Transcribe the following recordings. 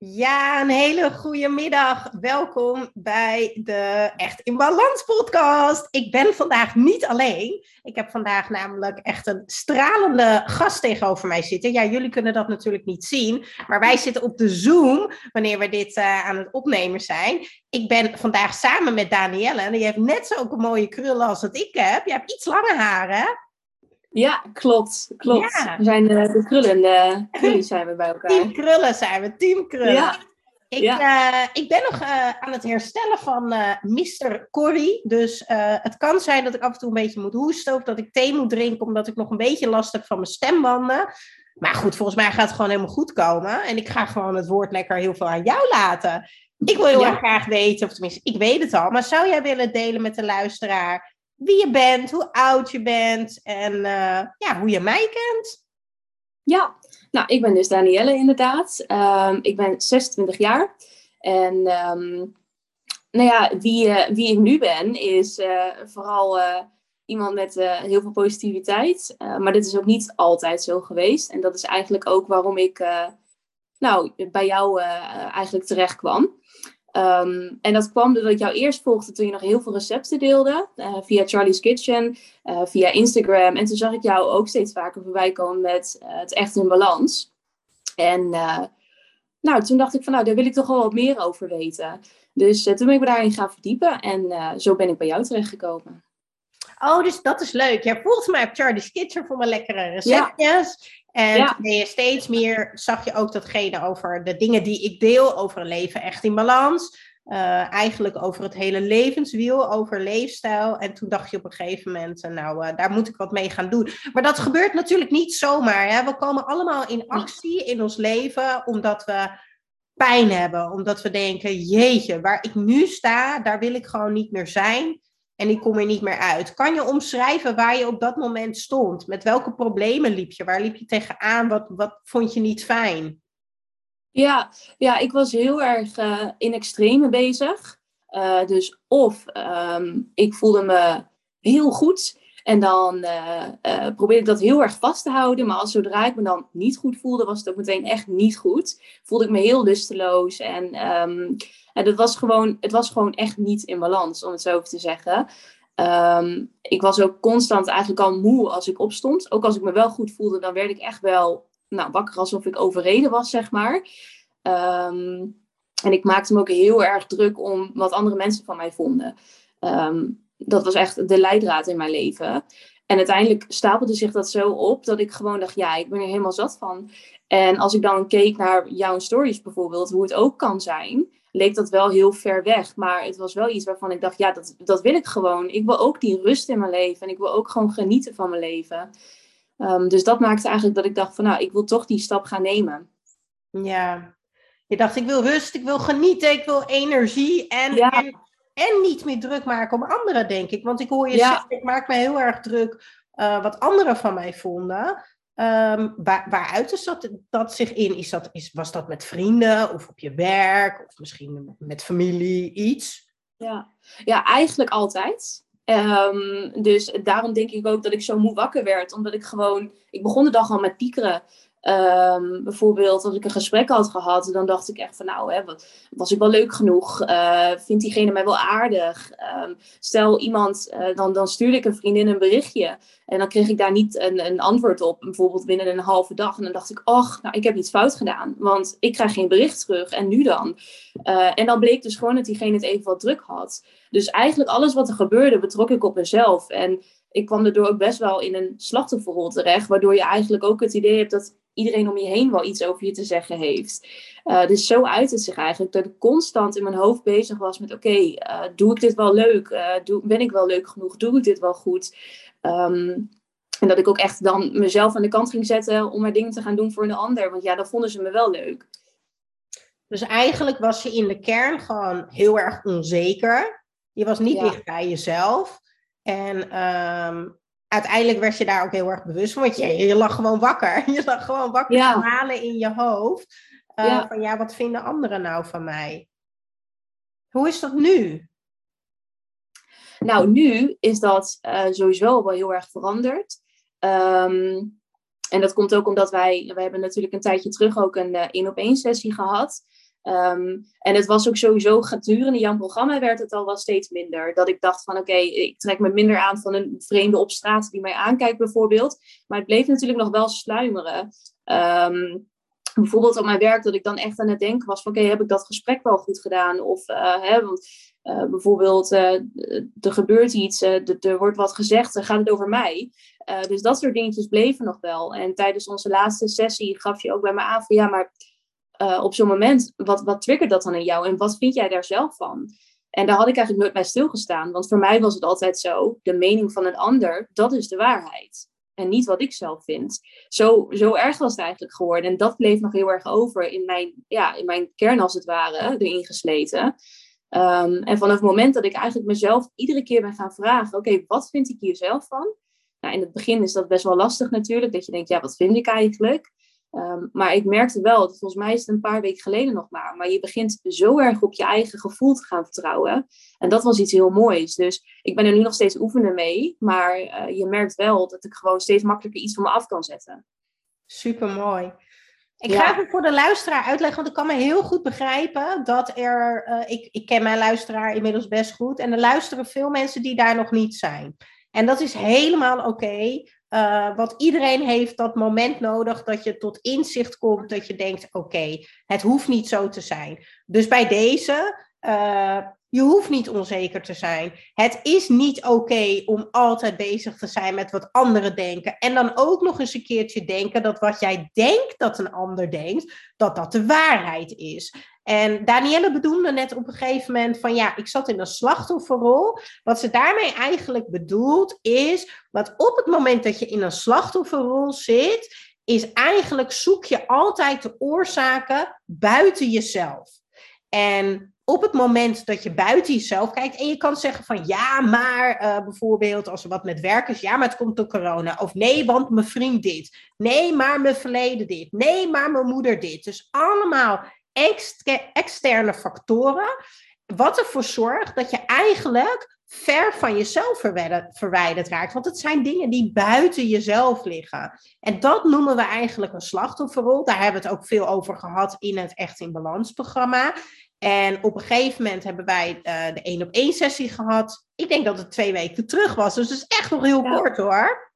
Ja, een hele goede middag. Welkom bij de Echt in Balans podcast. Ik ben vandaag niet alleen. Ik heb vandaag namelijk echt een stralende gast tegenover mij zitten. Ja, jullie kunnen dat natuurlijk niet zien, maar wij zitten op de Zoom wanneer we dit uh, aan het opnemen zijn. Ik ben vandaag samen met Danielle en die heeft net zulke mooie krullen als dat ik heb. Je hebt iets langer haar, hè? Ja, klopt. klopt. We zijn uh, de krullen, de krullen zijn we bij elkaar. Team krullen zijn we, team krullen. Ja. Ik, ja. Uh, ik ben nog uh, aan het herstellen van Mr. Corrie. Dus het kan zijn dat ik af en toe een beetje moet hoesten. Of dat ik thee moet drinken, omdat ik nog een beetje last heb van mijn stembanden. Maar goed, volgens mij gaat het gewoon helemaal goed komen. En ik ga gewoon het woord lekker heel veel aan jou laten. Ik wil heel ja. graag weten, of tenminste, ik weet het al. Maar zou jij willen delen met de luisteraar wie je bent, hoe oud je bent en uh, ja, hoe je mij kent. Ja, nou, ik ben dus Danielle inderdaad. Um, ik ben 26 jaar. En um, nou ja, wie, uh, wie ik nu ben, is uh, vooral iemand met heel veel positiviteit. maar dit is ook niet altijd zo geweest. En dat is eigenlijk ook waarom ik nou, bij jou eigenlijk terecht kwam. Um, en dat kwam doordat ik jou eerst volgde toen je nog heel veel recepten deelde. Uh, via Charlie's Kitchen, uh, via Instagram. En toen zag ik jou ook steeds vaker voorbij komen met uh, het echt in balans. En nou, toen dacht ik van nou, daar wil ik toch wel wat meer over weten. Dus toen ben ik me daarin gaan verdiepen. En zo ben ik bij jou terechtgekomen. Oh, dus dat is leuk. Jij volgt mij op Charlie's Kitchen voor mijn lekkere receptjes. En ja. ben je steeds meer, zag je ook datgene over de dingen die ik deel, over een leven echt in balans. Uh, eigenlijk over het hele levenswiel, over leefstijl. En toen dacht je op een gegeven moment, nou, uh, daar moet ik wat mee gaan doen. Maar dat gebeurt natuurlijk niet zomaar. Hè? We komen allemaal in actie in ons leven, omdat we pijn hebben. Omdat we denken, jeetje, waar ik nu sta, daar wil ik gewoon niet meer zijn en ik kom er niet meer uit. Kan je omschrijven waar je op dat moment stond? Met welke problemen liep je? Waar liep je tegenaan? Wat, wat vond je niet fijn? Ja, ja ik was heel erg uh, in extreme bezig. Uh, dus of um, ik voelde me heel goed en dan uh, probeerde ik dat heel erg vast te houden. Maar als zodra ik me dan niet goed voelde, was het ook meteen echt niet goed. Voelde ik me heel lusteloos en um, en dat was gewoon, het was gewoon echt niet in balans, om het zo te zeggen. Um, ik was ook constant eigenlijk al moe als ik opstond. Ook als ik me wel goed voelde, dan werd ik echt wel nou, wakker alsof ik overreden was, zeg maar. Um, en ik maakte me ook heel erg druk om wat andere mensen van mij vonden. Um, dat was echt de leidraad in mijn leven. En uiteindelijk stapelde zich dat zo op dat ik gewoon dacht, ja, ik ben er helemaal zat van. En als ik dan keek naar jouw stories bijvoorbeeld, hoe het ook kan zijn, leek dat wel heel ver weg. Maar het was wel iets waarvan ik dacht, ja, dat, dat wil ik gewoon. Ik wil ook die rust in mijn leven. En ik wil ook gewoon genieten van mijn leven. Um, dus dat maakte eigenlijk dat ik dacht van, nou, ik wil toch die stap gaan nemen. Ja, je dacht, ik wil rust, ik wil genieten, ik wil energie. En, en, en, niet meer druk maken om anderen, denk ik. Want ik hoor je ja. zeggen, ik maak me heel erg druk uh, wat anderen van mij vonden. Um, waar, waaruit is dat, dat zich in? Is dat, is, was dat met vrienden of op je werk of misschien met familie iets? Ja, ja eigenlijk altijd. Um, dus daarom denk ik ook dat ik zo moe wakker werd. Omdat ik gewoon, ik begon de dag al met piekeren. Um, bijvoorbeeld als ik een gesprek had gehad, dan dacht ik echt van nou, hè, was ik wel leuk genoeg? Uh, vindt diegene mij wel aardig? Um, stel iemand, uh, dan, dan stuurde ik een vriendin een berichtje en dan kreeg ik daar niet een, een antwoord op, bijvoorbeeld binnen een halve dag. En dan dacht ik, och, nou, ik heb iets fout gedaan, want ik krijg geen bericht terug en nu dan? Uh, en dan bleek dus gewoon dat diegene het even wat druk had. Dus eigenlijk alles wat er gebeurde, betrok ik op mezelf. En ik kwam daardoor ook best wel in een slachtofferrol terecht, waardoor je eigenlijk ook het idee hebt dat iedereen om je heen wel iets over je te zeggen heeft. Uh, dus zo uit het zich eigenlijk dat ik constant in mijn hoofd bezig was met: oké, eh, doe ik dit wel leuk? Uh, doe, ben ik wel leuk genoeg? Doe ik dit wel goed? Ehm, en dat ik ook echt dan mezelf aan de kant ging zetten om maar dingen te gaan doen voor een ander. Want ja, dan vonden ze me wel leuk. Dus eigenlijk was je in de kern gewoon heel erg onzeker. Je was niet ja. dicht bij jezelf. En ehm, uiteindelijk werd je daar ook heel erg bewust van. Want je, je lag gewoon wakker. Je lag gewoon wakker ja. te malen in je hoofd. Uh, Van ja, wat vinden anderen nou van mij? Hoe is dat nu? Nou, nu is dat uh, sowieso wel heel erg veranderd. Um, en dat komt ook omdat wij, wij hebben natuurlijk een tijdje terug ook een één uh, op één sessie gehad. Um, en het was ook sowieso gedurende jouw programma werd het al wel steeds minder. Dat ik dacht van oké, ik trek me minder aan van een vreemde op straat die mij aankijkt bijvoorbeeld. Maar het bleef natuurlijk nog wel sluimeren. Um, bijvoorbeeld op mijn werk dat ik dan echt aan het denken was van oké, heb ik dat gesprek wel goed gedaan? Of uh, hè, want, uh, bijvoorbeeld uh, er gebeurt iets, er wordt wat gezegd, gaat het over mij? dus dat soort dingetjes bleven nog wel. En tijdens onze laatste sessie gaf je ook bij me aan van ja, maar uh, op zo'n moment, wat, wat triggert dat dan in jou en wat vind jij daar zelf van? En daar had ik eigenlijk nooit bij stilgestaan, want voor mij was het altijd zo, de mening van een ander, dat is de waarheid. En niet wat ik zelf vind. Zo, zo erg was het eigenlijk geworden. En dat bleef nog heel erg over in mijn, ja, in mijn kern, als het ware, erin gesleten. Um, en vanaf het moment dat ik eigenlijk mezelf iedere keer ben gaan vragen: oké, wat vind ik hier zelf van? Nou, in het begin is dat best wel lastig natuurlijk, dat je denkt: ja, wat vind ik eigenlijk? Um, maar ik merkte wel, volgens mij is het een paar weken geleden nog maar, maar je begint zo erg op je eigen gevoel te gaan vertrouwen. En dat was iets heel moois. Dus ik ben er nu nog steeds oefenen mee, maar uh, je merkt wel dat ik gewoon steeds makkelijker iets van me af kan zetten. Super mooi. Ik ga even voor de luisteraar uitleggen, want ik kan me heel goed begrijpen dat er. Uh, ik, ik ken mijn luisteraar inmiddels best goed. En er luisteren veel mensen die daar nog niet zijn. En dat is helemaal oké. Okay. Uh, want iedereen heeft dat moment nodig dat je tot inzicht komt, dat je denkt: oké, het hoeft niet zo te zijn. Dus bij deze, uh, je hoeft niet onzeker te zijn. Het is niet oké om altijd bezig te zijn met wat anderen denken. En dan ook nog eens een keertje denken dat wat jij denkt dat een ander denkt, dat dat de waarheid is. En Danielle bedoelde net op een gegeven moment van ja, ik zat in een slachtofferrol. Wat ze daarmee eigenlijk bedoelt is dat op het moment dat je in een slachtofferrol zit, is eigenlijk zoek je altijd de oorzaken buiten jezelf. En op het moment dat je buiten jezelf kijkt en je kan zeggen van ja, maar uh, bijvoorbeeld als er wat met werk is, ja, maar het komt door corona. Of nee, want mijn vriend dit. Nee, maar mijn verleden dit. Nee, maar mijn moeder dit. Dus allemaal externe factoren, wat ervoor zorgt dat je eigenlijk ver van jezelf verwijderd raakt. Want het zijn dingen die buiten jezelf liggen. En dat noemen we eigenlijk een slachtofferrol. Daar hebben we het ook veel over gehad in het Echt in Balans programma. En op een gegeven moment hebben wij uh, de één op één sessie gehad. Ik denk dat het twee weken terug was. Dus het is echt nog heel kort hoor.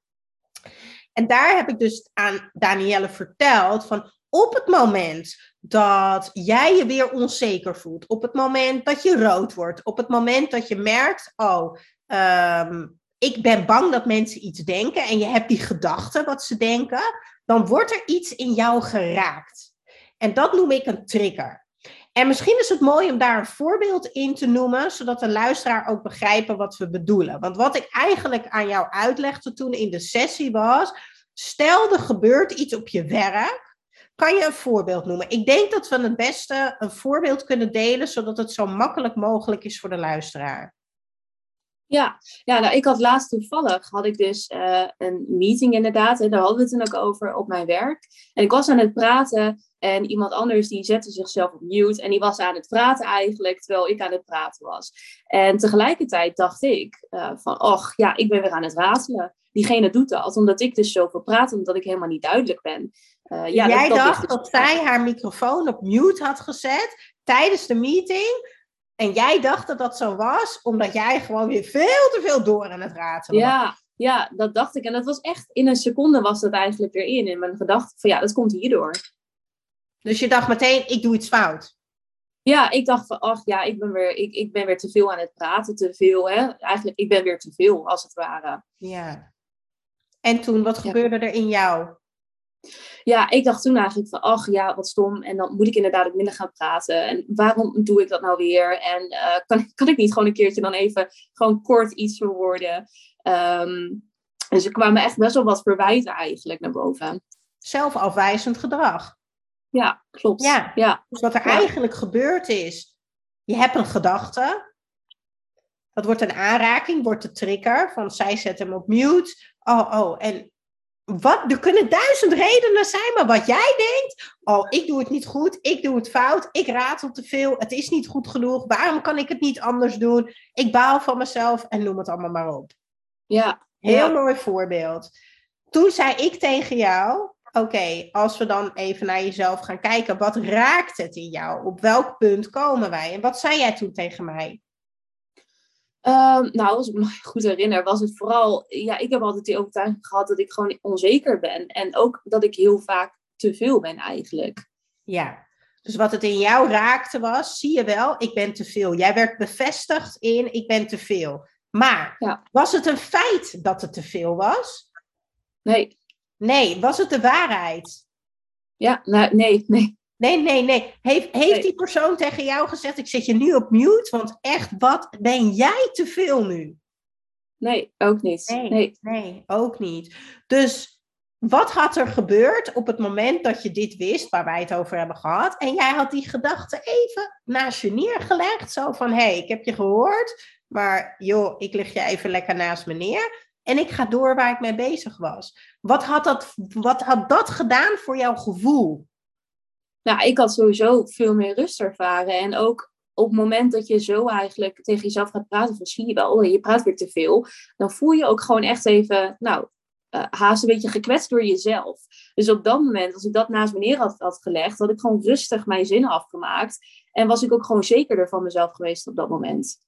En daar heb ik dus aan Danielle verteld van op het moment dat jij je weer onzeker voelt, op het moment dat je rood wordt, op het moment dat je merkt, oh, um, ik ben bang dat mensen iets denken en je hebt die gedachte wat ze denken, dan wordt er iets in jou geraakt. En dat noem ik een trigger. En misschien is het mooi om daar een voorbeeld in te noemen, zodat de luisteraar ook begrijpen wat we bedoelen. Want wat ik eigenlijk aan jou uitlegde toen in de sessie was, stel er gebeurt iets op je werk kan je een voorbeeld noemen? Ik denk dat we het beste een voorbeeld kunnen delen, zodat het zo makkelijk mogelijk is voor de luisteraar. Ja, ja nou, ik had laatst toevallig, had ik dus uh, een meeting inderdaad, en daar hadden we het toen ook over op mijn werk. En ik was aan het praten en iemand anders die zette zichzelf op mute en die was aan het praten eigenlijk, terwijl ik aan het praten was. En tegelijkertijd dacht ik uh, van, och ja, ik ben weer aan het ratelen. Diegene doet dat, omdat ik dus zoveel praat, omdat ik helemaal niet duidelijk ben. Uh, ja, Jij dat, dacht dus dat zij haar microfoon op mute had gezet tijdens de meeting. En jij dacht dat dat zo was, omdat jij gewoon weer veel te veel door aan het ratelen ja, Ja, dat dacht ik. En dat was echt in een seconde was dat eigenlijk erin. In mijn gedachte van ja, dat komt hierdoor. Dus je dacht meteen, ik doe iets fout. Ja, ik dacht van, ach ja, ik ben weer, ik, ik ben weer te veel aan het praten, te veel. Hè? Eigenlijk, ik ben weer te veel, als het ware. Ja. En toen, wat gebeurde er in jou? Ja, ik dacht toen eigenlijk van, ach ja, wat stom. En dan moet ik inderdaad ook minder gaan praten. En waarom doe ik dat nou weer? En uh, kan, kan ik niet gewoon een keertje dan even gewoon kort iets verwoorden? Um, dus er kwamen echt best wel wat verwijten eigenlijk naar boven. Zelfafwijzend gedrag. Ja, klopt. Ja. ja. Dus wat er eigenlijk gebeurd is, je hebt een gedachte. Dat wordt een aanraking, wordt de trigger van zij zet hem op mute. Oh, oh, en wat, er kunnen duizend redenen zijn, maar wat jij denkt, oh, ik doe het niet goed, ik doe het fout, ik ratel te veel, het is niet goed genoeg, waarom kan ik het niet anders doen? Ik baal van mezelf en noem het allemaal maar op. Ja. Heel mooi voorbeeld. Toen zei ik tegen jou, oké, als we dan even naar jezelf gaan kijken, wat raakt het in jou? Op welk punt komen wij? En wat zei jij toen tegen mij? Um, nou, als ik me goed herinner, was het vooral, ja, ik heb altijd die overtuiging gehad dat ik gewoon onzeker ben. En ook dat ik heel vaak te veel ben eigenlijk. Ja, dus wat het in jou raakte was, zie je wel, ik ben te veel. Jij werd bevestigd in, ik ben te veel. Maar ja. was het een feit dat het te veel was? Nee. Nee, was het de waarheid? Ja, nou, nee, nee. Nee, nee, nee. Heeft, heeft die persoon tegen jou gezegd: Ik zet je nu op mute? Want echt, wat ben jij te veel nu? Nee, ook niet. Nee, nee. nee ook niet. Dus wat had er gebeurd op het moment dat je dit wist, waar wij het over hebben gehad, en jij had die gedachte even naast je neergelegd? Zo van: Hé, hey, ik heb je gehoord, maar joh, ik lig je even lekker naast me neer. En ik ga door waar ik mee bezig was. Wat had dat, wat had dat gedaan voor jouw gevoel? Nou, ik had sowieso veel meer rust ervaren. En ook op het moment dat je zo eigenlijk tegen jezelf gaat praten, van zie je wel, je praat weer te veel. Dan voel je ook gewoon echt even, nou, uh, haast een beetje gekwetst door jezelf. Dus op dat moment, als ik dat naast me neer had, had gelegd, had ik gewoon rustig mijn zinnen afgemaakt. En was ik ook gewoon zekerder van mezelf geweest op dat moment.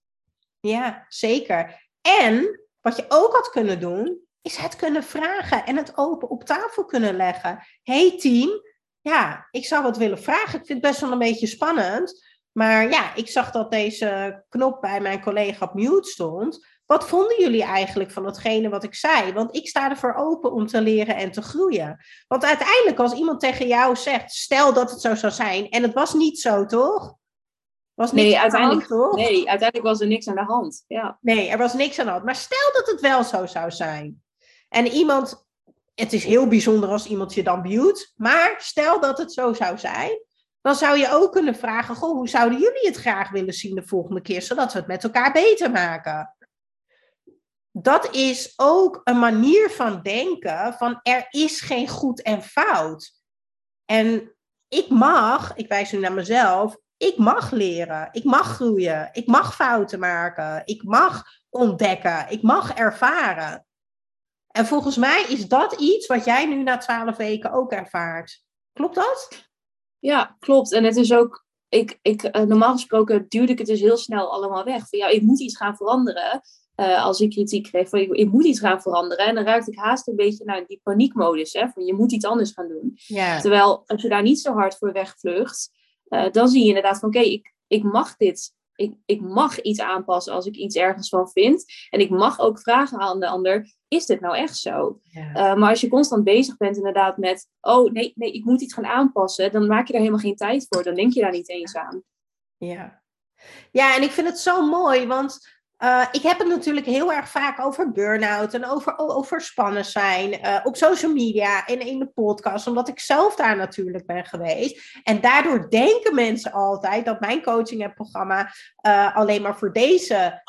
Ja, zeker. En wat je ook had kunnen doen, is het kunnen vragen en het open op tafel kunnen leggen. Hey team, ja, ik zou wat willen vragen. Ik vind het best wel een beetje spannend. Maar ja, ik zag dat deze knop bij mijn collega op mute stond. Wat vonden jullie eigenlijk van hetgene wat ik zei? Want ik sta ervoor open om te leren en te groeien. Want uiteindelijk, als iemand tegen jou zegt, stel dat het zo zou zijn, en het was niet zo, toch? Was niks nee, uiteindelijk, hand, nee, uiteindelijk was er niks aan de hand. Ja. Nee, er was niks aan de hand. Maar stel dat het wel zo zou zijn. En iemand, het is heel bijzonder als iemand je dan mute. Maar stel dat het zo zou zijn. Dan zou je ook kunnen vragen: Goh, hoe zouden jullie het graag willen zien de volgende keer, zodat we het met elkaar beter maken? Dat is ook een manier van denken: van er is geen goed en fout. En ik mag, ik wijs nu naar mezelf, ik mag leren, ik mag groeien, ik mag fouten maken, ik mag ontdekken, ik mag ervaren. En volgens mij is dat iets wat jij nu na twaalf weken ook ervaart. Klopt dat? Ja, klopt. En het is ook, ik, ik, eh, normaal gesproken duwde ik het dus heel snel allemaal weg. Van ja, ik moet iets gaan veranderen. Uh, als ik kritiek kreeg van ik, moet iets gaan veranderen. En dan ruikte ik haast een beetje naar die paniekmodus. Hè, van je moet iets anders gaan doen. Ja. Terwijl als je daar niet zo hard voor wegvlucht, uh, dan zie je inderdaad van oké, ik, ik mag dit. Ik, ik mag iets aanpassen als ik iets ergens van vind. En ik mag ook vragen aan de ander, is dit nou echt zo? Uh, maar als je constant bezig bent inderdaad met, oh nee, nee, ik moet iets gaan aanpassen, dan maak je daar helemaal geen tijd voor. Dan denk je daar niet eens aan. Ja, ja en ik vind het zo mooi, want uh, ik heb het natuurlijk heel erg vaak over burn-out en over overspannen zijn uh, op social media en in de podcast, omdat ik zelf daar natuurlijk ben geweest. En daardoor denken mensen altijd dat mijn coaching en programma uh, alleen maar voor deze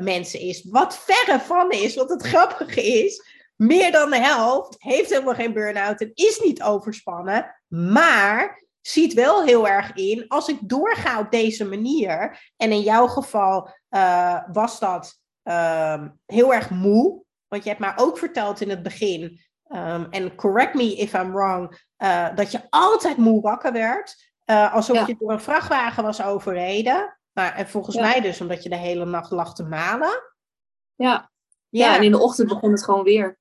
mensen is. Wat verre van is, want het grappige is, meer dan de helft heeft helemaal geen burn-out en is niet overspannen. Maar ziet wel heel erg in, als ik doorga op deze manier, en in jouw geval uh, was dat um, heel erg moe, want je hebt mij ook verteld in het begin, um, en correct me if I'm wrong, uh, dat je altijd moe wakker werd, uh, alsof ja. je door een vrachtwagen was overreden. Maar, en volgens ja. mij dus omdat je de hele nacht lag te malen. Ja. ja. Ja, en in de ochtend begon het gewoon weer.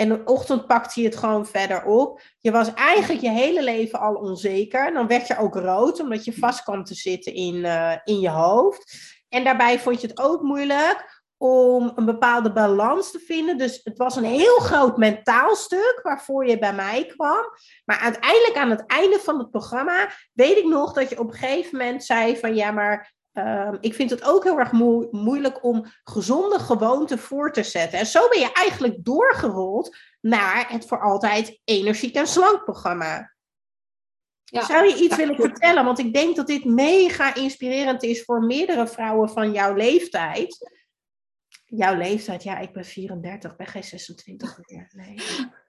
En de ochtend pakt hij het gewoon verder op. Je was eigenlijk je hele leven al onzeker. Dan werd je ook rood, omdat je vast kwam te zitten in, eh, in je hoofd. En daarbij vond je het ook moeilijk om een bepaalde balans te vinden. Dus het was een heel groot mentaal stuk waarvoor je bij mij kwam. Maar uiteindelijk aan het einde van het programma weet ik nog dat je op een gegeven moment zei van ja, maar Ehm, ik vind het ook heel erg moeilijk om gezonde gewoonten voor te zetten. En zo ben je eigenlijk doorgerold naar het voor altijd energiek en slank programma. Ja. Zou je iets willen vertellen? Want ik denk dat dit mega inspirerend is voor meerdere vrouwen van jouw leeftijd. Jouw leeftijd, ja, ik ben 34, ben geen 26 meer. Nee.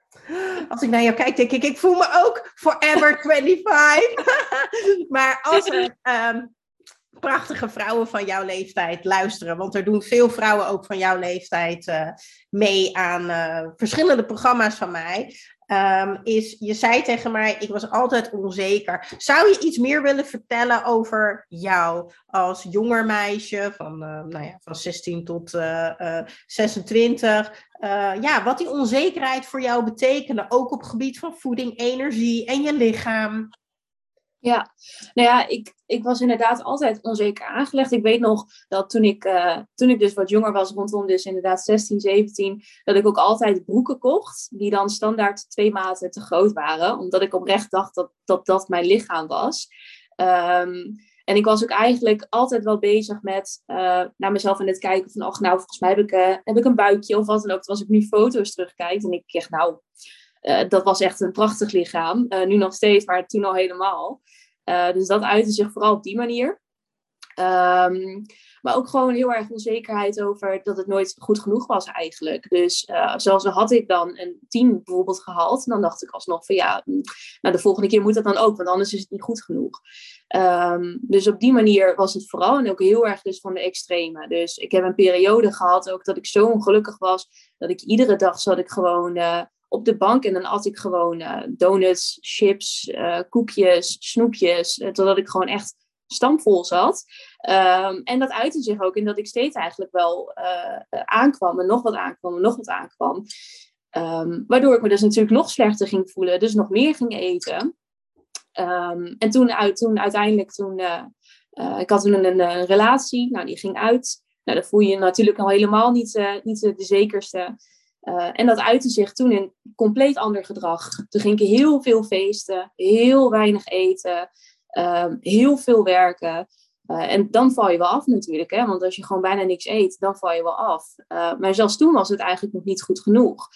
Als ik naar jou kijk, denk ik, ik voel me ook forever 25. maar als er ehm, prachtige vrouwen van jouw leeftijd luisteren. Want er doen veel vrouwen ook van jouw leeftijd uh, mee aan uh, verschillende programma's van mij. Um, is, je zei tegen mij, ik was altijd onzeker. Zou je iets meer willen vertellen over jou als jonger meisje van, uh, nou ja, van 16 tot 26? ja, wat die onzekerheid voor jou betekende, ook op het gebied van voeding, energie en je lichaam. Ja, nou ja, ik, ik was inderdaad altijd onzeker aangelegd. Ik weet nog dat toen ik, uh, toen ik dus wat jonger was, rondom dus inderdaad 16, 17, dat ik ook altijd broeken kocht, die dan standaard twee maten te groot waren, omdat ik oprecht dacht dat dat, dat mijn lichaam was. Um, en ik was ook eigenlijk altijd wel bezig met uh, naar mezelf in het kijken van, oh, nou, volgens mij heb ik, uh, heb ik een buikje of wat dan ook. Als ik nu foto's terugkijk en ik zeg, nou, uh, dat was echt een prachtig lichaam. nu nog steeds, maar toen al helemaal. Uh, dus dat uitte zich vooral op die manier. Um, maar ook gewoon heel erg onzekerheid over dat het nooit goed genoeg was eigenlijk. Dus zelfs had ik dan een 10 bijvoorbeeld gehaald, dan dacht ik alsnog van ja, mm, nou de volgende keer moet dat dan ook, want anders is het niet goed genoeg. Um, dus op die manier was het vooral en ook heel erg dus van de extreme. Dus ik heb een periode gehad ook dat ik zo ongelukkig was, dat ik iedere dag zat ik gewoon... Op de bank en dan at ik gewoon uh, donuts, chips, uh, koekjes, snoepjes, uh, totdat ik gewoon echt stampvol zat. Um, en dat uitte zich ook in dat ik steeds eigenlijk wel aankwam en nog wat aankwam en nog wat aankwam. Um, waardoor ik me dus natuurlijk nog slechter ging voelen, dus nog meer ging eten. Um, en toen, uit, toen uiteindelijk, toen, ik had toen een, een, relatie, nou die ging uit. Nou, dan voel je je natuurlijk al helemaal niet, niet de zekerste. Uh, en dat uitte zich toen in compleet ander gedrag. Toen ging ik heel veel feesten, heel weinig eten, uh, heel veel werken. Uh, en dan val je wel af natuurlijk, hè? want als je gewoon bijna niks eet, dan val je wel af. Uh, maar zelfs toen was het eigenlijk nog niet goed genoeg.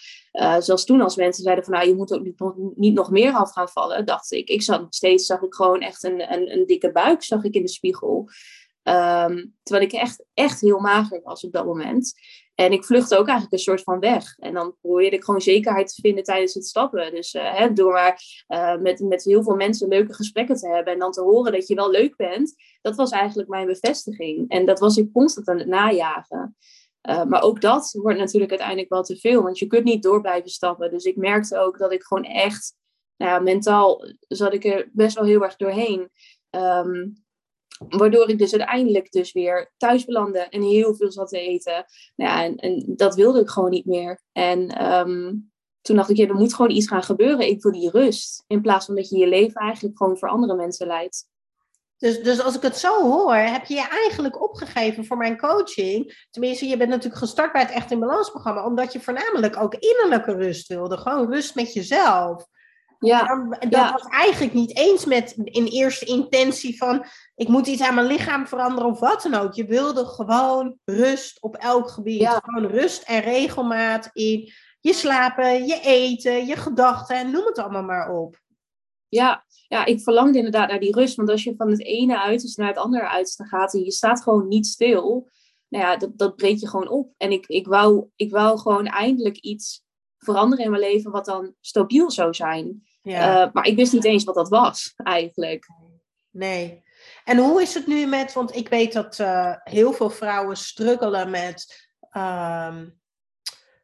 Zelfs toen als mensen zeiden van nou, je moet ook niet, niet, nog meer af gaan vallen, dacht ik, ik zag nog steeds, zag ik gewoon echt een, een, een dikke buik, zag ik in de spiegel. Um, terwijl ik echt, echt heel mager was op dat moment. En ik vluchtte ook eigenlijk een soort van weg. En dan probeerde ik gewoon zekerheid te vinden tijdens het stappen. Dus uh, hè, door maar uh, met, met heel veel mensen leuke gesprekken te hebben en dan te horen dat je wel leuk bent, dat was eigenlijk mijn bevestiging. En dat was ik constant aan het najagen. Uh, maar ook dat wordt natuurlijk uiteindelijk wel te veel, want je kunt niet door blijven stappen. Dus ik merkte ook dat ik gewoon echt, nou ja, mentaal zat ik er best wel heel erg doorheen. Um, Waardoor ik dus uiteindelijk dus weer thuis belandde en heel veel zat te eten. Nou ja, en, en dat wilde ik gewoon niet meer. En um, toen dacht ik, ja, er moet gewoon iets gaan gebeuren. Ik wil die rust. In plaats van dat je je leven eigenlijk gewoon voor andere mensen leidt. Dus, dus als ik het zo hoor, heb je je eigenlijk opgegeven voor mijn coaching. Tenminste, je bent natuurlijk gestart bij het Echt in Balans programma, omdat je voornamelijk ook innerlijke rust wilde. Gewoon rust met jezelf. Ja, dat was eigenlijk niet eens met in eerste intentie van ik moet iets aan mijn lichaam veranderen of wat dan ook. Je wilde gewoon rust op elk gebied. Gewoon rust en regelmaat in je slapen, je eten, je gedachten, noem het allemaal maar op. Ja, ja, ik verlangde inderdaad naar die rust. Want als je van het ene uiterste naar het andere uiterste gaat en je staat gewoon niet stil, nou ja, dat, dat breekt je gewoon op. En ik, ik, wou, ik wou gewoon eindelijk iets veranderen in mijn leven wat dan stabiel zou zijn. Ja. Uh, maar ik wist niet eens wat dat was, eigenlijk. Nee. En hoe is het nu met, want ik weet dat uh, heel veel vrouwen struggelen met um,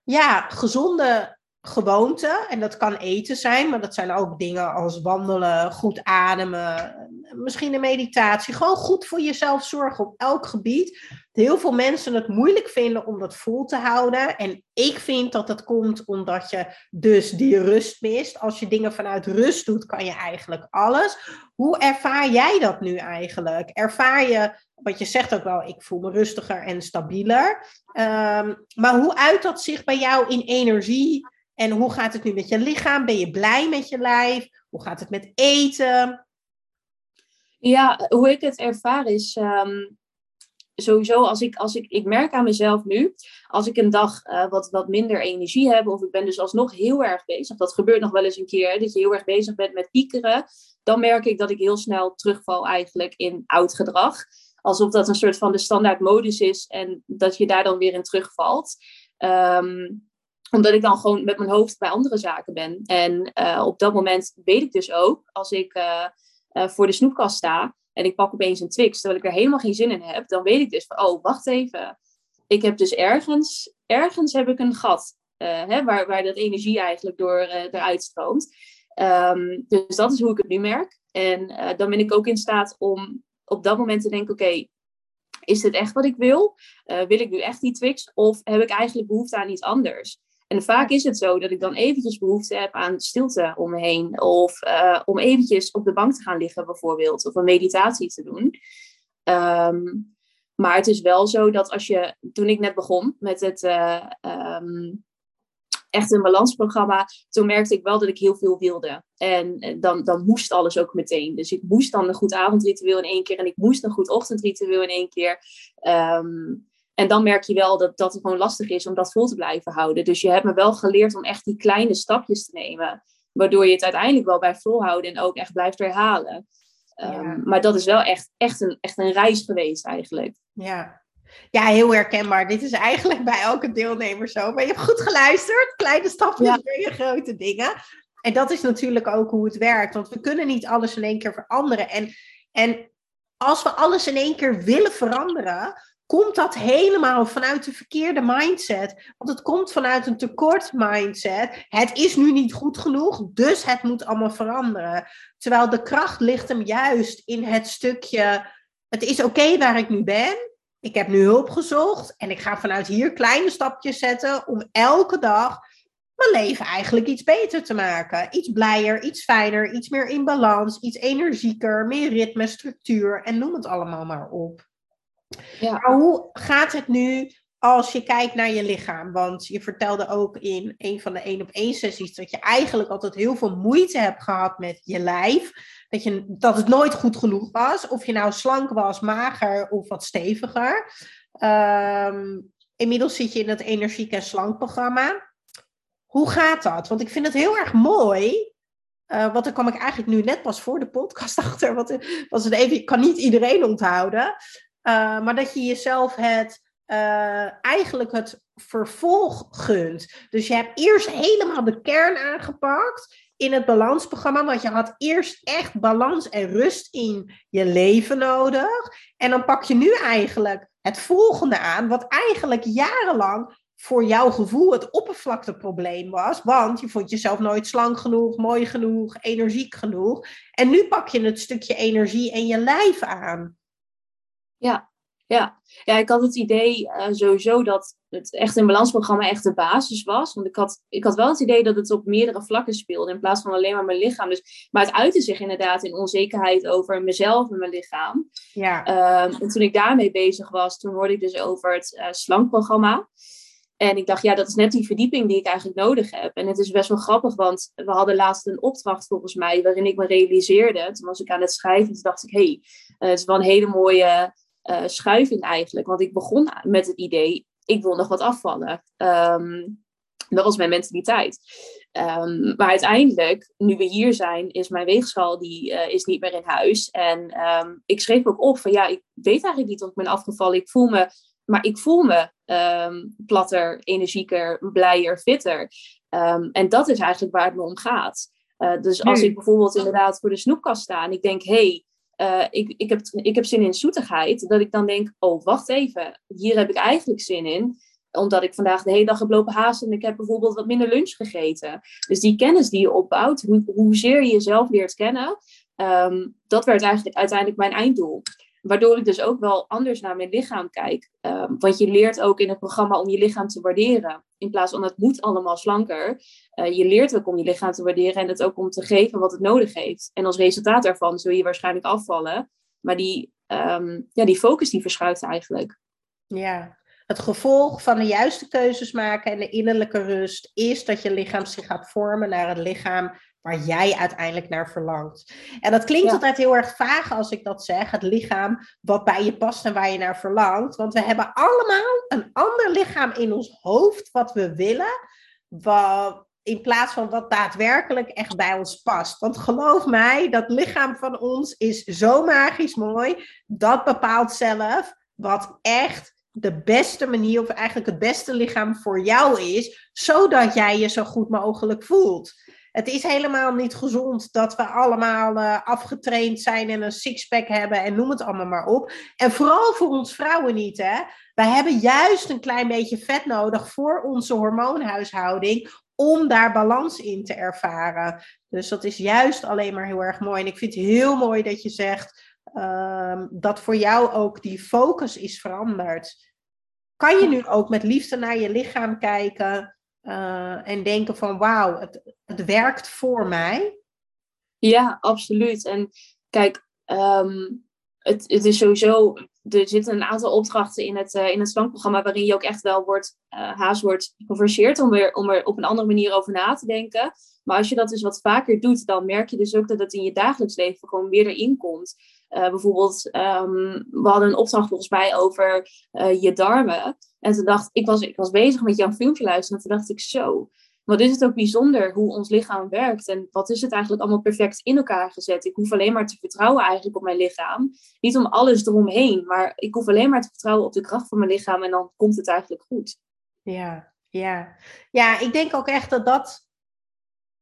ja, gezonde gewoonte. En dat kan eten zijn, maar dat zijn ook dingen als wandelen, goed ademen, misschien een meditatie. Gewoon goed voor jezelf zorgen op elk gebied. Heel veel mensen het moeilijk vinden om dat vol te houden. En ik vind dat dat komt omdat je dus die rust mist. Als je dingen vanuit rust doet, kan je eigenlijk alles. Hoe ervaar jij dat nu eigenlijk? Ervaar je, wat je zegt ook wel, ik voel me rustiger en stabieler. Ehm, maar hoe uit dat zich bij jou in energie? En hoe gaat het nu met je lichaam? Ben je blij met je lijf? Hoe gaat het met eten? Ja, hoe ik het ervaar is ehm, sowieso als ik, als ik, ik merk aan mezelf nu, als ik een dag uh, wat, wat minder energie heb, of ik ben dus alsnog heel erg bezig, dat gebeurt nog wel eens een keer, dat je heel erg bezig bent met piekeren, dan merk ik dat ik heel snel terugval eigenlijk in oud gedrag. Alsof dat een soort van de standaard modus is en dat je daar dan weer in terugvalt. Um, omdat ik dan gewoon met mijn hoofd bij andere zaken ben. En uh, op dat moment weet ik dus ook, als ik uh, uh, voor de snoepkast sta en ik pak opeens een Twix, terwijl ik er helemaal geen zin in heb, dan weet ik dus van, oh, wacht even. Ik heb dus ergens, ergens heb ik een gat, hè, waar, waar dat energie eigenlijk door eruit stroomt. Um, dus dat is hoe ik het nu merk. En dan ben ik ook in staat om op dat moment te denken, oké, is dit echt wat ik wil? wil ik nu echt die Twix? Of heb ik eigenlijk behoefte aan iets anders? En vaak is het zo dat ik dan eventjes behoefte heb aan stilte om me heen. Of uh, om eventjes op de bank te gaan liggen bijvoorbeeld. Of een meditatie te doen. Um, maar het is wel zo dat als je, toen ik net begon met het uh, um, echt een balansprogramma, toen merkte ik wel dat ik heel veel wilde. En eh, dan, dan moest alles ook meteen. Dus ik moest dan een goed avondritueel in één keer en ik moest een goed ochtendritueel in één keer. Um, en dan merk je wel dat, dat het gewoon lastig is om dat vol te blijven houden. Dus je hebt me wel geleerd om echt die kleine stapjes te nemen. Waardoor je het uiteindelijk wel bij volhouden en ook echt blijft herhalen. Um, maar dat is wel echt, echt, een, echt een reis geweest eigenlijk. Ja. ja, heel herkenbaar. Dit is eigenlijk bij elke deelnemer zo. Maar je hebt goed geluisterd. Kleine stapjes ja. je grote dingen. En dat is natuurlijk ook hoe het werkt. Want we kunnen niet alles in één keer veranderen. En, en als we alles in één keer willen veranderen komt dat helemaal vanuit de verkeerde mindset. Want het komt vanuit een tekort mindset. Het is nu niet goed genoeg, dus het moet allemaal veranderen. Terwijl de kracht ligt hem juist in het stukje. Het is oké waar ik nu ben. Ik heb nu hulp gezocht en ik ga vanuit hier kleine stapjes zetten om elke dag mijn leven eigenlijk iets beter te maken. Iets blijer, iets fijner, iets meer in balans, iets energieker, meer ritme, structuur en noem het allemaal maar op. Ja. Maar hoe gaat het nu als je kijkt naar je lichaam? Want je vertelde ook in een van de één op één sessies dat je eigenlijk altijd heel veel moeite hebt gehad met je lijf. Dat, je, dat het nooit goed genoeg was. Of je nou slank was, mager of wat steviger. Um, inmiddels zit je in het energiek en slank programma. Hoe gaat dat? Want ik vind het heel erg mooi. Uh, want daar kwam ik eigenlijk nu net pas voor de podcast achter. Want was het even, ik kan niet iedereen onthouden. Uh, maar dat je jezelf het, uh, eigenlijk het vervolg gunt. Dus je hebt eerst helemaal de kern aangepakt in het balansprogramma. Want je had eerst echt balans en rust in je leven nodig. En dan pak je nu eigenlijk het volgende aan, wat eigenlijk jarenlang voor jouw gevoel het oppervlakteprobleem was. Want je vond jezelf nooit slank genoeg, mooi genoeg, energiek genoeg. En nu pak je het stukje energie en je lijf aan. Ja, ja. ja ik had het idee uh, sowieso dat het echt een balansprogramma echt de basis was. Want ik had, ik had wel het idee dat het op meerdere vlakken speelde in plaats van alleen maar mijn lichaam. Dus, maar het uitte zich inderdaad in onzekerheid over mezelf en mijn lichaam. Ja. Um, en toen ik daarmee bezig was, toen hoorde ik dus over het uh, slankprogramma. En ik dacht, ja, dat is net die verdieping die ik eigenlijk nodig heb. En het is best wel grappig, want we hadden laatst een opdracht volgens mij, waarin ik me realiseerde. Toen was ik aan het schrijven, toen dacht ik, hé, hey, uh, het is wel een hele mooie uh, schuiving eigenlijk. Want ik begon met het idee, ik wil nog wat afvallen. Um, dat was mijn mentaliteit. Um, maar uiteindelijk, nu we hier zijn, is mijn weegschaal die, uh, is niet meer in huis. En um, ik schreef ook op van ja, ik weet eigenlijk niet of ik ben afgevallen. Ik voel me, maar ik voel me platter, energieker, blijer, fitter. en dat is eigenlijk waar het me om gaat. Uh, dus als ik bijvoorbeeld inderdaad voor de snoepkast sta en ik denk, hé, hey, uh, ik, ik, heb, ik heb zin in zoetigheid, dat ik dan denk, oh, wacht even, hier heb ik eigenlijk zin in. omdat ik vandaag de hele dag heb lopen haasten en ik heb bijvoorbeeld wat minder lunch gegeten. Dus die kennis die je opbouwt, hoe, hoezeer je jezelf leert kennen, ehm, dat werd eigenlijk uiteindelijk mijn einddoel. Waardoor ik dus ook wel anders naar mijn lichaam kijk. Um, want je leert ook in het programma om je lichaam te waarderen. In plaats van het moet allemaal slanker. Uh, je leert ook om je lichaam te waarderen en het ook om te geven wat het nodig heeft. En als resultaat daarvan zul je waarschijnlijk afvallen. Maar die, um, ja, die focus die verschuift eigenlijk. Ja, het gevolg van de juiste keuzes maken en de innerlijke rust is dat je lichaam zich gaat vormen naar het lichaam waar jij uiteindelijk naar verlangt. En dat klinkt altijd heel erg vaag als ik dat zeg, het lichaam wat bij je past en waar je naar verlangt. Want we hebben allemaal een ander lichaam in ons hoofd wat we willen, wat, in plaats van wat daadwerkelijk echt bij ons past. Want geloof mij, dat lichaam van ons is zo magisch mooi, dat bepaalt zelf wat echt de beste manier, of eigenlijk het beste lichaam voor jou is, zodat jij je zo goed mogelijk voelt. Het is helemaal niet gezond dat we allemaal uh, afgetraind zijn en een sixpack hebben en noem het allemaal maar op. En vooral voor ons vrouwen niet, hè. Wij hebben juist een klein beetje vet nodig voor onze hormoonhuishouding om daar balans in te ervaren. Dus dat is juist alleen maar heel erg mooi. En ik vind het heel mooi dat je zegt, Ehm, dat voor jou ook die focus is veranderd. Kan je nu ook met liefde naar je lichaam kijken uh, en denken van wauw, het, het werkt voor mij? Ja, absoluut. En kijk, um, het, het is sowieso, er zitten een aantal opdrachten in het, uh, in het slankprogramma waarin je ook echt wel wordt, uh, haast wordt geforceerd om, weer, om er op een andere manier over na te denken. Maar als je dat dus wat vaker doet, dan merk je dus ook dat het in je dagelijks leven gewoon meer erin komt. Uh, bijvoorbeeld, um, we hadden een opdracht volgens mij over je darmen. En toen dacht ik, was, ik was bezig met jouw filmpje luisteren. En toen dacht ik, zo, wat is het ook bijzonder hoe ons lichaam werkt. En wat is het eigenlijk allemaal perfect in elkaar gezet. Ik hoef alleen maar te vertrouwen eigenlijk op mijn lichaam. Niet om alles eromheen, maar ik hoef alleen maar te vertrouwen op de kracht van mijn lichaam. En dan komt het eigenlijk goed. Ja, ja. ja ik denk ook echt dat dat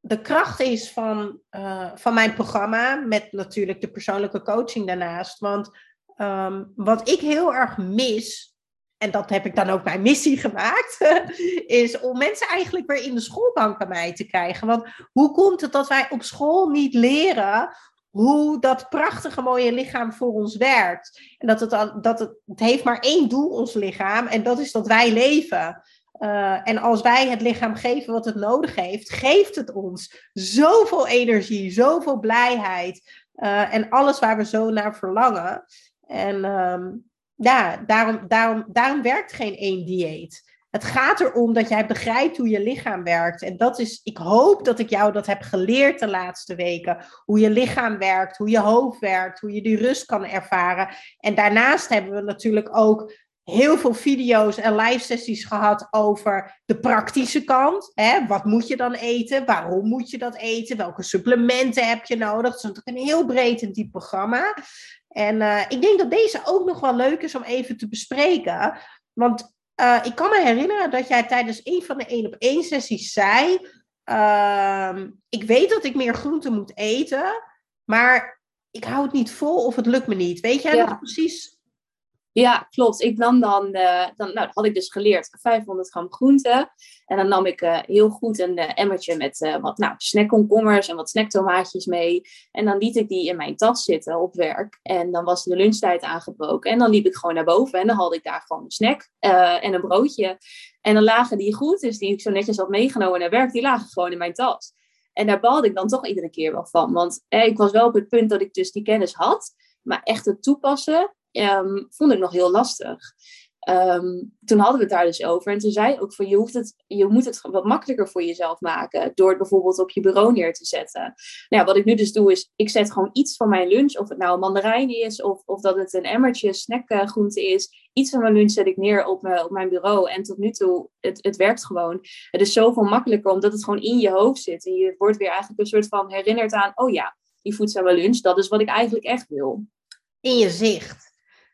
de kracht is van, uh, van mijn programma, met natuurlijk de persoonlijke coaching daarnaast. Want um, wat ik heel erg mis, en dat heb ik dan ook mijn missie gemaakt, is om mensen eigenlijk weer in de schoolbank bij mij te krijgen. Want hoe komt het dat wij op school niet leren hoe dat prachtige mooie lichaam voor ons werkt? En dat het, dat het, het heeft maar één doel, ons lichaam, en dat is dat wij leven. Uh, en als wij het lichaam geven wat het nodig heeft, geeft het ons zoveel energie, zoveel blijheid uh, en alles waar we zo naar verlangen. En um, ja, daarom, daarom, daarom werkt geen één dieet. Het gaat erom dat jij begrijpt hoe je lichaam werkt. En dat is, ik hoop dat ik jou dat heb geleerd de laatste weken. Hoe je lichaam werkt, hoe je hoofd werkt, hoe je die rust kan ervaren. En daarnaast hebben we natuurlijk ook heel veel video's en live sessies gehad over de praktische kant. Hè? Wat moet je dan eten? Waarom moet je dat eten? Welke supplementen heb je nodig? Het is natuurlijk een heel breed en diep programma. En uh, ik denk dat deze ook nog wel leuk is om even te bespreken. Want uh, ik kan me herinneren dat jij tijdens een van de één op één sessies zei: uh, Ik weet dat ik meer groenten moet eten, maar ik hou het niet vol of het lukt me niet. Weet jij ja. nog precies ja, klopt. Ik nam dan, uh, dan nou, had ik dus geleerd 500 gram groenten. En dan nam ik uh, heel goed een uh, emmertje met wat nou, snackkomkommers en wat snacktomaatjes mee. En dan liet ik die in mijn tas zitten op werk. En dan was de lunchtijd aangebroken. En dan liep ik gewoon naar boven en dan had ik daar gewoon een snack en een broodje. En dan lagen die groentes die ik zo netjes had meegenomen naar werk, die lagen gewoon in mijn tas. En daar balde ik dan toch iedere keer wel van. Want ik was wel op het punt dat ik dus die kennis had. Maar echt het toepassen, um, vond ik nog heel lastig. Um, toen hadden we het daar dus over. En toen zei ook van je, hoeft het, je moet het wat makkelijker voor jezelf maken. Door het bijvoorbeeld op je bureau neer te zetten. Nou ja, wat ik nu dus doe is, ik zet gewoon iets van mijn lunch. Of het nou een mandarijn is of, of dat het een emmertje snackgroente is. Iets van mijn lunch zet ik neer op, me, op mijn bureau. En tot nu toe, het, het werkt gewoon. Het is zoveel makkelijker omdat het gewoon in je hoofd zit. En je wordt weer eigenlijk een soort van herinnerd aan, oh ja, die voedzame lunch, dat is wat ik eigenlijk echt wil. In je zicht.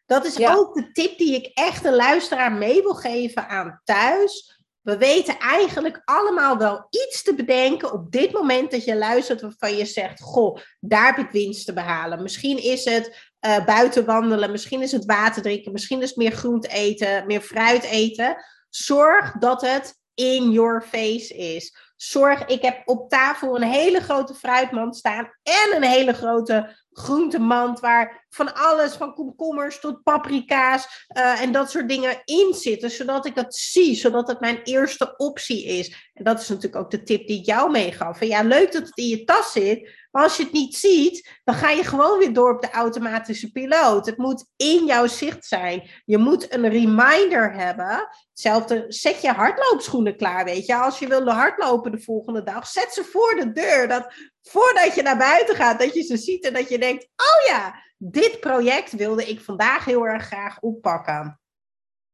Dat is ook de tip die ik echt de luisteraar mee wil geven aan thuis. We weten eigenlijk allemaal wel iets te bedenken op dit moment dat je luistert waarvan je zegt, goh, daar heb ik winst te behalen. Misschien is het uh, buiten wandelen, misschien is het water drinken, misschien is het meer groente eten, meer fruit eten. Zorg dat het in your face is. Zorg, ik heb op tafel een hele grote fruitmand staan en een hele grote groentemand waar van alles, van komkommers tot paprika's uh, en dat soort dingen in zitten, zodat ik dat zie, zodat het mijn eerste optie is. En dat is natuurlijk ook de tip die ik jou meegaf. En ja, leuk dat het in je tas zit, maar als je het niet ziet, dan ga je gewoon weer door op de automatische piloot. Het moet in jouw zicht zijn. Je moet een reminder hebben. Hetzelfde, zet je hardloopschoenen klaar, weet je. Als je wil hardlopen de volgende dag, zet ze voor de deur. Dat voordat je naar buiten gaat, dat je ze ziet en dat je denkt, oh ja, dit project wilde ik vandaag heel erg graag oppakken.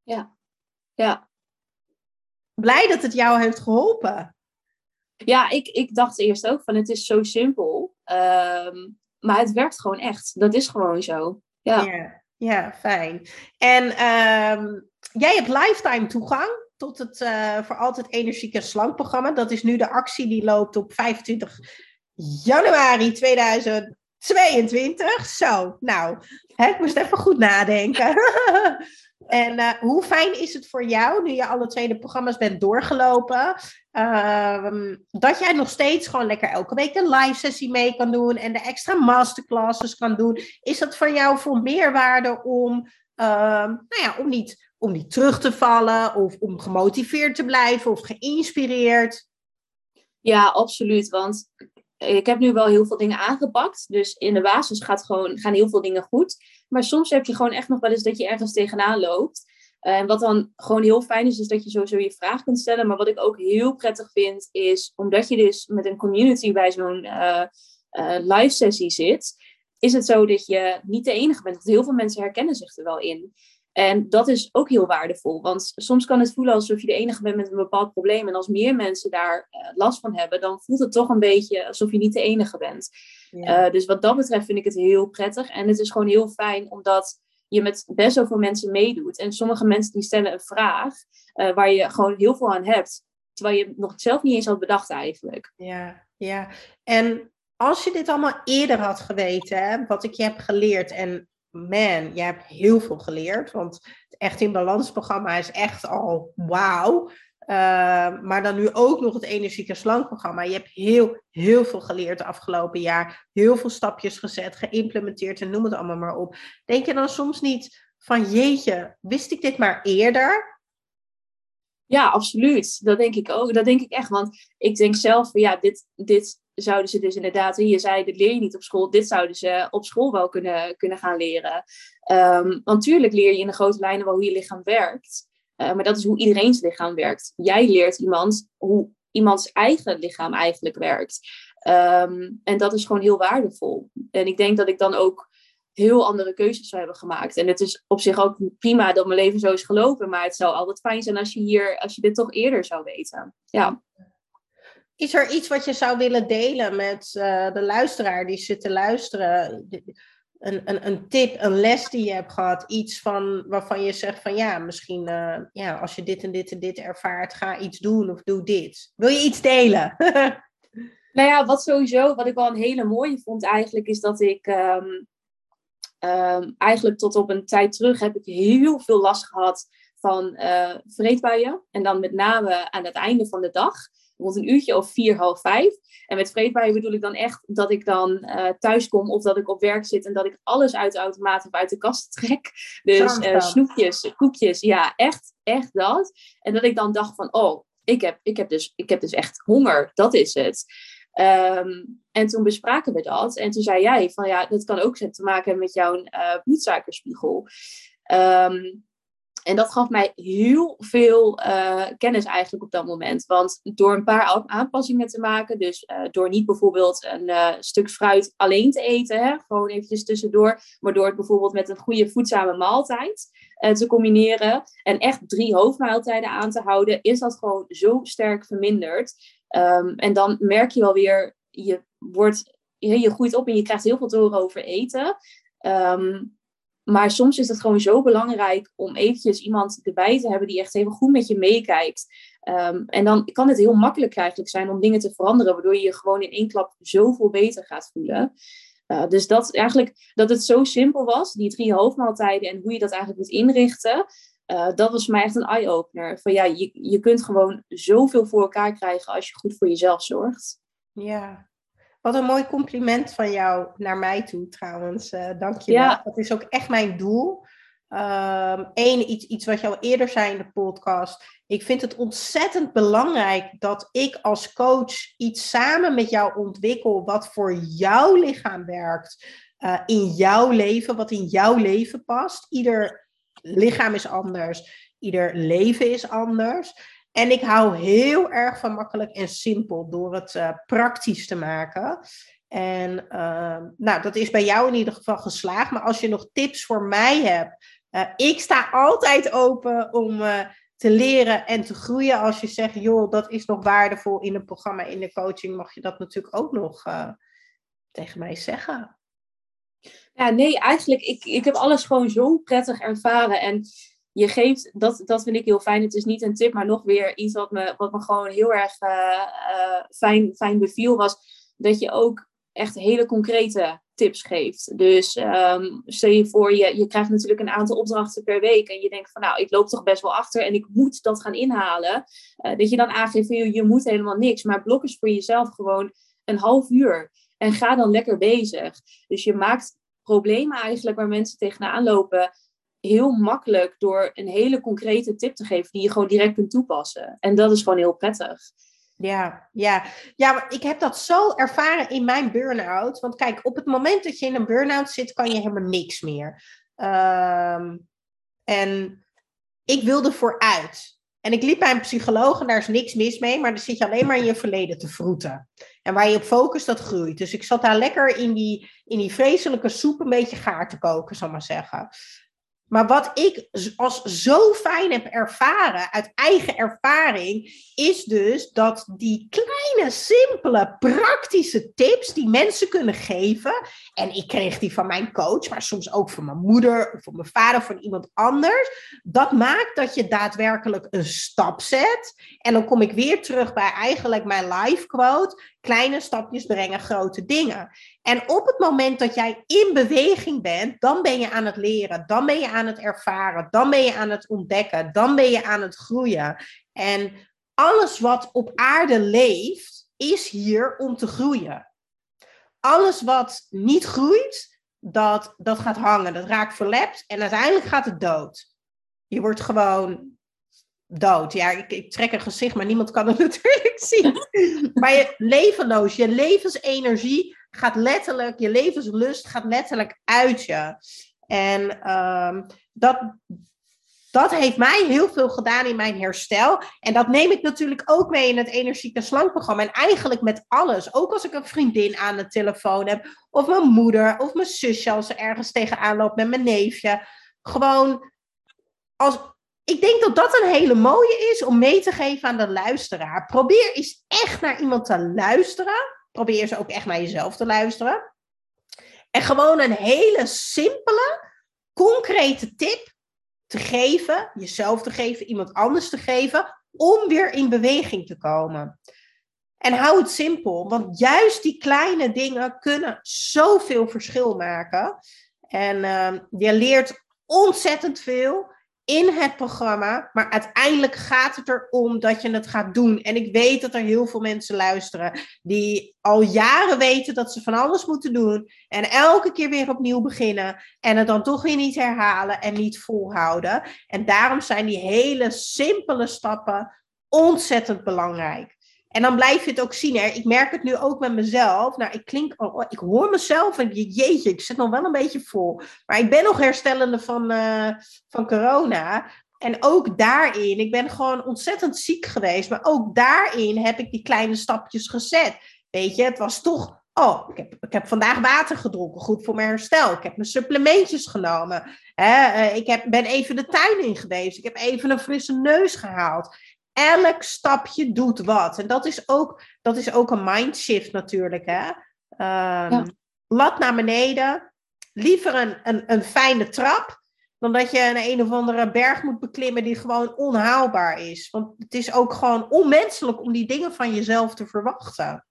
Ja, ja. Blij dat het jou heeft geholpen. Ja, ik, ik dacht eerst ook van het is zo simpel. Ehm, maar het werkt gewoon echt. Dat is gewoon zo. Ja, ja, ja fijn. En ehm, jij hebt lifetime toegang tot het uh, voor altijd energieke slankprogramma. Dat is nu de actie die loopt op 25 januari 2022. Zo, nou, hè, ik moest even goed nadenken. en uh, hoe fijn is het voor jou, nu je alle twee de programma's bent doorgelopen, uh, dat jij nog steeds gewoon lekker elke week een live sessie mee kan doen en de extra masterclasses kan doen? Is dat voor jou voor meerwaarde om, uh, nou ja, om niet, om niet terug te vallen of om gemotiveerd te blijven of geïnspireerd? Ja, absoluut. Want ik heb nu wel heel veel dingen aangepakt. Dus in de basis gaat gewoon, gaan heel veel dingen goed. Maar soms heb je gewoon echt nog wel eens dat je ergens tegenaan loopt. En wat dan gewoon heel fijn is, is dat je sowieso je vraag kunt stellen. Maar wat ik ook heel prettig vind, is omdat je dus met een community bij zo'n uh, live sessie zit, is het zo dat je niet de enige bent. Heel veel mensen herkennen zich er wel in. En dat is ook heel waardevol, want soms kan het voelen alsof je de enige bent met een bepaald probleem. En als meer mensen daar uh, last van hebben, dan voelt het toch een beetje alsof je niet de enige bent. Ja. Uh, dus wat dat betreft vind ik het heel prettig. En het is gewoon heel fijn, omdat je met best zoveel mensen meedoet. En sommige mensen die stellen een vraag uh, waar je gewoon heel veel aan hebt. Terwijl je nog zelf niet eens had bedacht eigenlijk. Ja, ja. En als je dit allemaal eerder had geweten, hè, wat ik je heb geleerd en man, jij hebt heel veel geleerd. Want het Echt in Balans programma is echt al wauw. Uh, maar dan nu ook nog het Energieke Slank programma. Je hebt heel, heel veel geleerd de afgelopen jaar. Heel veel stapjes gezet, geïmplementeerd en noem het allemaal maar op. Denk je dan soms niet van jeetje, wist ik dit maar eerder? Ja, absoluut. Dat denk ik ook. Dat denk ik echt. Want ik denk zelf, ja, dit, dit zouden ze dus inderdaad, je zei, dit leer je niet op school, dit zouden ze op school wel kunnen, kunnen gaan leren. Um, want natuurlijk leer je in de grote lijnen wel hoe je lichaam werkt. Uh, maar dat is hoe iedereen's lichaam werkt. Jij leert iemand hoe iemands eigen lichaam eigenlijk werkt. Um, en dat is gewoon heel waardevol. En ik denk dat ik dan ook heel andere keuzes zou hebben gemaakt. En het is op zich ook prima dat mijn leven zo is gelopen. Maar het zou altijd fijn zijn als je hier, als je dit toch eerder zou weten. Ja. Is er iets wat je zou willen delen met uh, de luisteraar die zit te luisteren? Een, een, een tip, een les die je hebt gehad, iets van, waarvan je zegt van ja, misschien uh, ja, als je dit en dit en dit ervaart, ga iets doen of doe dit. Wil je iets delen? nou ja, wat sowieso, wat ik wel een hele mooie vond eigenlijk, is dat ik um, um, eigenlijk tot op een tijd terug heb ik heel veel last gehad van uh, vreedbuien. En dan met name aan het einde van de dag rond een uurtje of vier, half vijf. En met vreedbuien bedoel ik dan echt dat ik dan uh, thuis kom of dat ik op werk zit en dat ik alles uit de automaat of uit de kast trek. Dus uh, snoepjes, koekjes, ja, echt, echt dat. En dat ik dan dacht van, oh, ik heb, ik heb, dus, ik heb dus echt honger, dat is het. Um, en toen bespraken we dat. En toen zei jij van ja, dat kan ook te maken hebben met jouw uh, bloedsuikerspiegel. Um, en dat gaf mij heel veel uh, kennis eigenlijk op dat moment. Want door een paar aanpassingen te maken, dus uh, door niet bijvoorbeeld een uh, stuk fruit alleen te eten, hè, gewoon eventjes tussendoor, maar door het bijvoorbeeld met een goede voedzame maaltijd te combineren en echt drie hoofdmaaltijden aan te houden, is dat gewoon zo sterk verminderd. Um, en dan merk je wel weer, je, wordt, je, je groeit op en je krijgt heel veel door over eten. Um, maar soms is het gewoon zo belangrijk om eventjes iemand erbij te hebben die echt even goed met je meekijkt. Um, en dan kan het heel makkelijk eigenlijk zijn om dingen te veranderen, waardoor je je gewoon in één klap zoveel beter gaat voelen. Uh, dus dat eigenlijk dat het zo simpel was, die drie hoofdmaaltijden en hoe je dat eigenlijk moet inrichten. dat was voor mij echt een eye-opener. Van ja, je, je kunt gewoon zoveel voor elkaar krijgen als je goed voor jezelf zorgt. Ja, wat een mooi compliment van jou naar mij toe trouwens. Uh, Dank je wel. Dat is ook echt mijn doel. Eén, ehm, iets, iets wat je al eerder zei in de podcast. Ik vind het ontzettend belangrijk dat ik als coach iets samen met jou ontwikkel wat voor jouw lichaam werkt. Uh, in jouw leven, wat in jouw leven past. Ieder lichaam is anders, ieder leven is anders. En ik hou heel erg van makkelijk en simpel door het uh, praktisch te maken. En uh, nou, dat is bij jou in ieder geval geslaagd. Maar als je nog tips voor mij hebt, uh, ik sta altijd open om te leren en te groeien. Als je zegt, joh, dat is nog waardevol in een programma, in de coaching, mag je dat natuurlijk ook nog tegen mij zeggen. Ja, nee, eigenlijk, ik, ik heb alles gewoon zo prettig ervaren. En je geeft, dat, dat vind ik heel fijn. Het is niet een tip, maar nog weer iets wat me, wat me gewoon heel erg uh, fijn, fijn beviel, was dat je ook echt hele concrete tips geeft. Dus um, stel je voor, je, je krijgt natuurlijk een aantal opdrachten per week en je denkt van nou, ik loop toch best wel achter en ik moet dat gaan inhalen. Uh, dat je dan aangeeft, je, je moet helemaal niks, maar blok eens voor jezelf gewoon een half uur en ga dan lekker bezig. Dus je maakt problemen eigenlijk waar mensen tegenaan lopen heel makkelijk door een hele concrete tip te geven die je gewoon direct kunt toepassen. En dat is gewoon heel prettig. Ja, ja. ja, maar ik heb dat zo ervaren in mijn burn-out. Want kijk, op het moment dat je in een burn-out zit, kan je helemaal niks meer. Ehm, en ik wilde vooruit. En ik liep bij een psycholoog en daar is niks mis mee, maar dan zit je alleen maar in je verleden te vroeten. En waar je op focust, dat groeit. Dus ik zat daar lekker in die, in die vreselijke soep een beetje gaar te koken, zal maar zeggen. Maar wat ik als zo fijn heb ervaren, uit eigen ervaring, is dus dat die kleine, simpele, praktische tips die mensen kunnen geven. En ik kreeg die van mijn coach, maar soms ook van mijn moeder of van mijn vader of van iemand anders. Dat maakt dat je daadwerkelijk een stap zet. En dan kom ik weer terug bij eigenlijk mijn life quote. Kleine stapjes brengen grote dingen. En op het moment dat jij in beweging bent, dan ben je aan het leren, dan ben je aan het ervaren, dan ben je aan het ontdekken, dan ben je aan het groeien. En alles wat op aarde leeft, is hier om te groeien. Alles wat niet groeit, dat, dat gaat hangen, dat raakt verlept en uiteindelijk gaat het dood. Je wordt gewoon dood. Ja, ik, ik, trek een gezicht, maar niemand kan het natuurlijk zien. Maar je levenloos, je levensenergie gaat letterlijk, je levenslust gaat letterlijk uit je. En ehm, dat, dat heeft mij heel veel gedaan in mijn herstel. En dat neem ik natuurlijk ook mee in het energieke slankprogramma. En eigenlijk met alles. Ook als ik een vriendin aan de telefoon heb. Of mijn moeder. Of mijn zusje als ze ergens tegenaan loopt met mijn neefje. Gewoon als, ik denk dat dat een hele mooie is om mee te geven aan de luisteraar. Probeer eens echt naar iemand te luisteren. Probeer eens ook echt naar jezelf te luisteren. En gewoon een hele simpele, concrete tip te geven, jezelf te geven, iemand anders te geven, om weer in beweging te komen. En hou het simpel, want juist die kleine dingen kunnen zoveel verschil maken. En uh, je leert ontzettend veel in het programma. Maar uiteindelijk gaat het erom dat je het gaat doen. En ik weet dat er heel veel mensen luisteren die al jaren weten dat ze van alles moeten doen. En elke keer weer opnieuw beginnen. En het dan toch weer niet herhalen en niet volhouden. En daarom zijn die hele simpele stappen ontzettend belangrijk. En dan blijf je het ook zien. Ik merk het nu ook met mezelf. Nou, ik klink, oh, ik hoor mezelf en jeetje, ik zit nog wel een beetje vol. Maar ik ben nog herstellende van, uh, van corona. En ook daarin, ik ben gewoon ontzettend ziek geweest. Maar ook daarin heb ik die kleine stapjes gezet. Weet je, het was toch. Oh, ik heb, ik heb vandaag water gedronken, goed voor mijn herstel. Ik heb mijn supplementjes genomen. Eh, ik heb, ben even de tuin in geweest. Ik heb even een frisse neus gehaald elk stapje doet wat. En dat is ook, dat is ook een mindshift natuurlijk. Hè? Um, Lat naar beneden. Liever een, een, een fijne trap. Dan dat je een een of andere berg moet beklimmen die gewoon onhaalbaar is. Want het is ook gewoon onmenselijk om die dingen van jezelf te verwachten.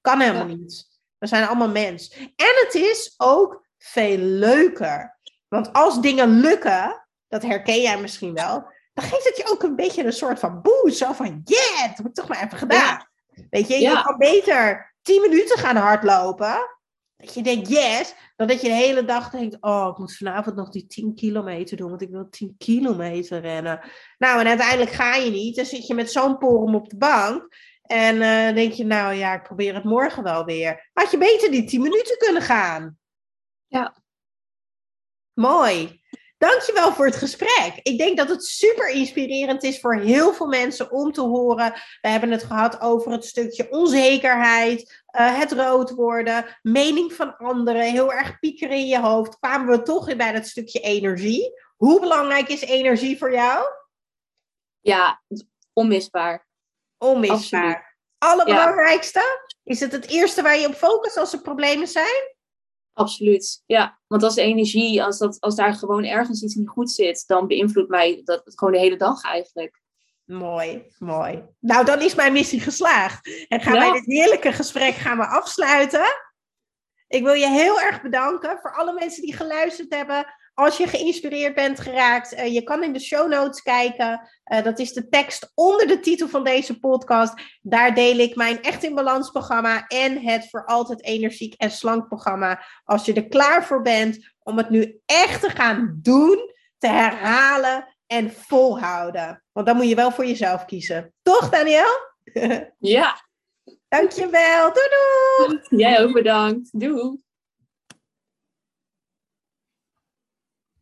Kan helemaal niet. We zijn allemaal mens. En het is ook veel leuker. Want als dingen lukken, dat herken jij misschien wel, dan geeft het je ook een beetje een soort van boost. Zo van, yeah, dat heb ik toch maar even gedaan. Weet je, je kan beter 10 minuten gaan hardlopen. Dat je denkt, yes, dan dat je de hele dag denkt, oh, ik moet vanavond nog die 10 kilometer doen, want ik wil 10 kilometer rennen. Nou, en uiteindelijk ga je niet. Dan zit je met zo'n porum op de bank. En uh, denk je, nou ja, ik probeer het morgen wel weer. Had je beter die 10 minuten kunnen gaan. Ja. Mooi. Dankjewel voor het gesprek. Ik denk dat het super inspirerend is voor heel veel mensen om te horen. We hebben het gehad over het stukje onzekerheid, uh, het rood worden, mening van anderen, heel erg piekeren in je hoofd. Kwamen we toch weer bij dat stukje energie. Hoe belangrijk is energie voor jou? Ja, onmisbaar. Onmisbaar. Allerbelangrijkste? Is het het eerste waar je op focust als er problemen zijn? Absoluut, ja. Want als energie, als, dat, als daar gewoon ergens iets niet goed zit, dan beïnvloedt mij dat gewoon de hele dag eigenlijk. Mooi, mooi. Nou, dan is mijn missie geslaagd. En gaan wij dit heerlijke gesprek gaan we afsluiten. Ik wil je heel erg bedanken voor alle mensen die geluisterd hebben. Als je geïnspireerd bent geraakt, uh, je kan in de show notes kijken. Uh, dat is de tekst onder de titel van deze podcast. Daar deel ik mijn Echt in Balans programma en het Voor Altijd Energiek en Slank programma. Als je er klaar voor bent om het nu echt te gaan doen, te herhalen en volhouden. Want dan moet je wel voor jezelf kiezen. Toch, Daniel? ja. Dankjewel. Doei doei. Jij ook bedankt. Doei.